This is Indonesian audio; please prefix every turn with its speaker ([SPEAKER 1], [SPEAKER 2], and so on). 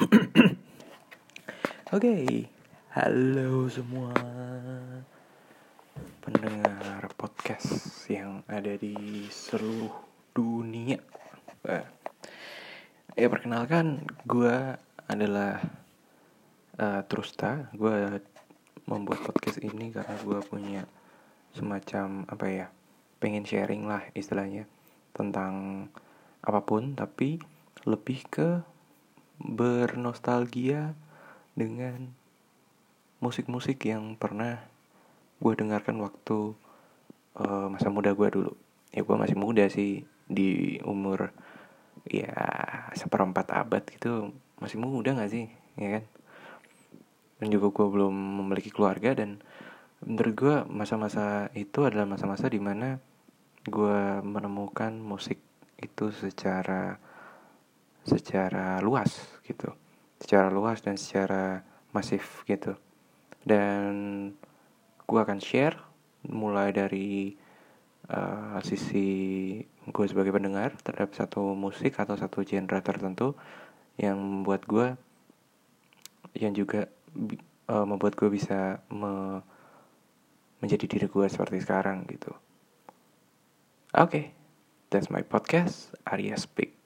[SPEAKER 1] Oke, halo semua pendengar podcast yang ada di seluruh dunia. Bah. Ya perkenalkan, gue adalah uh, Trusta. Gue membuat podcast ini karena gue punya semacam apa ya, pengen sharing lah istilahnya tentang apa pun, tapi lebih ke bernostalgia dengan musik-musik yang pernah gue dengarkan waktu uh, masa muda gue dulu. Ya gue masih muda sih di umur ya seperempat abad gitu. Masih muda gak sih ya kan? Dan juga gue belum memiliki keluarga dan menurut gue masa-masa itu adalah masa-masa di mana gue menemukan musik itu secara secara luas gitu secara luas dan secara masif gitu dan gue akan share mulai dari uh, sisi gue sebagai pendengar terhadap satu musik atau satu genre tertentu yang membuat gue yang juga uh, membuat gue bisa me menjadi diri gue seperti sekarang gitu. Oke, okay, that's my podcast Arya Speak.